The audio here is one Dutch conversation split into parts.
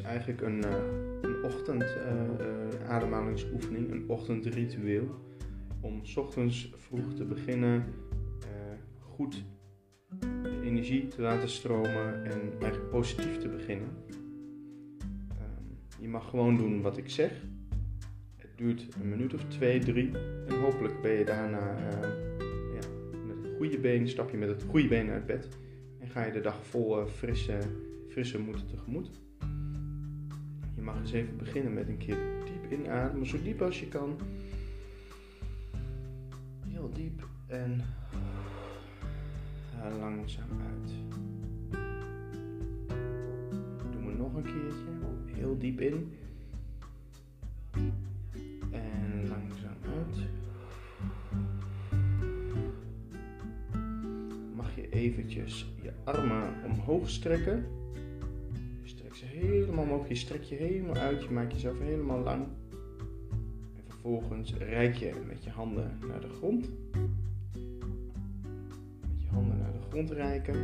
een, uh, een ochtend uh, ademhalingsoefening, een ochtendritueel. Om s ochtends vroeg te beginnen, goed de energie te laten stromen en eigenlijk positief te beginnen. Ehm, je mag gewoon doen wat ik zeg. Het duurt een minuut of twee, drie. En hopelijk ben je daarna ja, met het goede been, stap je met het goede been uit bed. En ga je de dag vol frisse, frisse moed tegemoet. Je mag eens even beginnen met een keer diep inademen, zo diep als je kan. Heel diep en langzaam uit. Doen we nog een keertje. Heel diep in. En langzaam uit. Mag je eventjes je armen omhoog strekken helemaal omhoog. Je strekt je helemaal uit. Je maakt jezelf helemaal lang. En vervolgens rijk je met je handen naar de grond. Met je handen naar de grond reiken.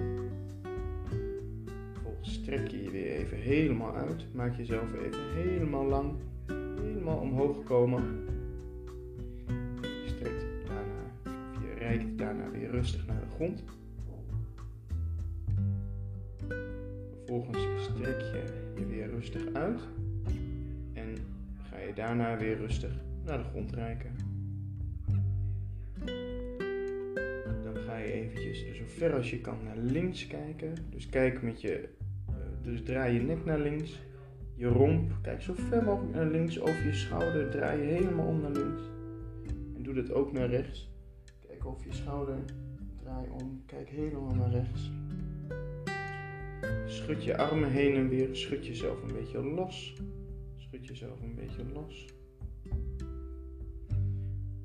Vervolgens strek je je weer even helemaal uit. Maak jezelf even helemaal lang. Helemaal omhoog komen. Je daarna, of je reikt daarna weer rustig naar de grond. Vervolgens strek je je weer rustig uit en ga je daarna weer rustig naar de grond reiken. Dan ga je eventjes zo ver als je kan naar links kijken. Dus kijk met je, eh, dus draai je nek naar links, je romp, kijk zo ver mogelijk naar links, over je schouder, draai je helemaal om naar links. En doe dat ook naar rechts. Kijk over je schouder, draai om, kijk helemaal naar rechts. Schud je armen heen en weer. Schud jezelf een beetje los. Schud jezelf een beetje los.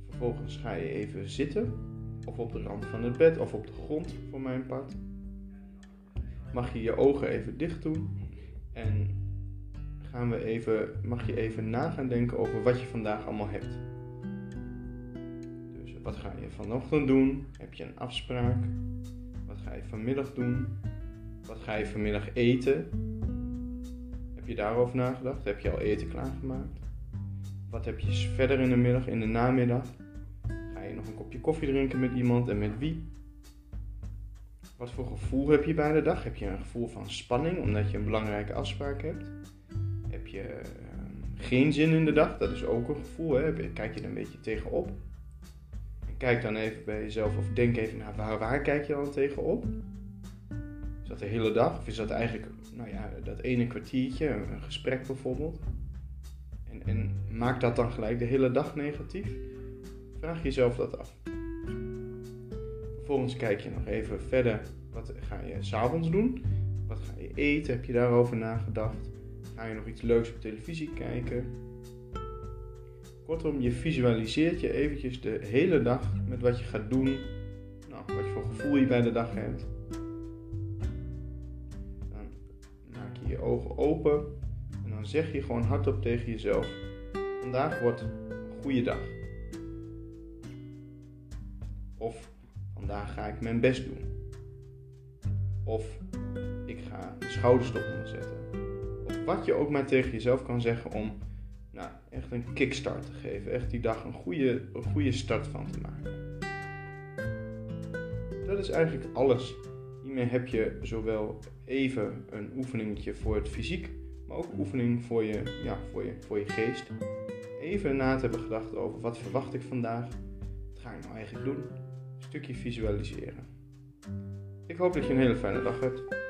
Vervolgens ga je even zitten. Of op de rand van het bed of op de grond voor mijn part. Mag je je ogen even dicht doen. En gaan we even, mag je even na gaan denken over wat je vandaag allemaal hebt. Dus wat ga je vanochtend doen? Heb je een afspraak? Wat ga je vanmiddag doen? Wat ga je vanmiddag eten? Heb je daarover nagedacht? Heb je al eten klaargemaakt? Wat heb je verder in de middag, in de namiddag? Ga je nog een kopje koffie drinken met iemand en met wie? Wat voor gevoel heb je bij de dag? Heb je een gevoel van spanning omdat je een belangrijke afspraak hebt? Heb je ehm, geen zin in de dag? Dat is ook een gevoel. Hè? Kijk je er een beetje tegenop? En kijk dan even bij jezelf of denk even naar waar, waar kijk je dan tegenop? Dat de hele dag? Of is dat eigenlijk, nou ja, dat ene kwartiertje, een gesprek bijvoorbeeld? En, en maakt dat dan gelijk de hele dag negatief? Vraag jezelf dat af. Vervolgens kijk je nog even verder. Wat ga je s'avonds doen? Wat ga je eten? Heb je daarover nagedacht? Ga je nog iets leuks op televisie kijken? Kortom, je visualiseert je eventjes de hele dag met wat je gaat doen. Nou, wat voor gevoel je bij de dag hebt. Ogen open en dan zeg je gewoon hardop tegen jezelf: Vandaag wordt een goede dag. Of vandaag ga ik mijn best doen. Of ik ga mijn schouders eronder zetten. Of wat je ook maar tegen jezelf kan zeggen om nou, echt een kickstart te geven. Echt die dag een goede, een goede start van te maken. Dat is eigenlijk alles Hiermee heb je zowel even een oefeningetje voor het fysiek, maar ook oefening voor je, ja, voor je, voor je geest. Even na te hebben gedacht over wat verwacht ik vandaag, wat ga ik nou eigenlijk doen, een stukje visualiseren. Ik hoop dat je een hele fijne dag hebt.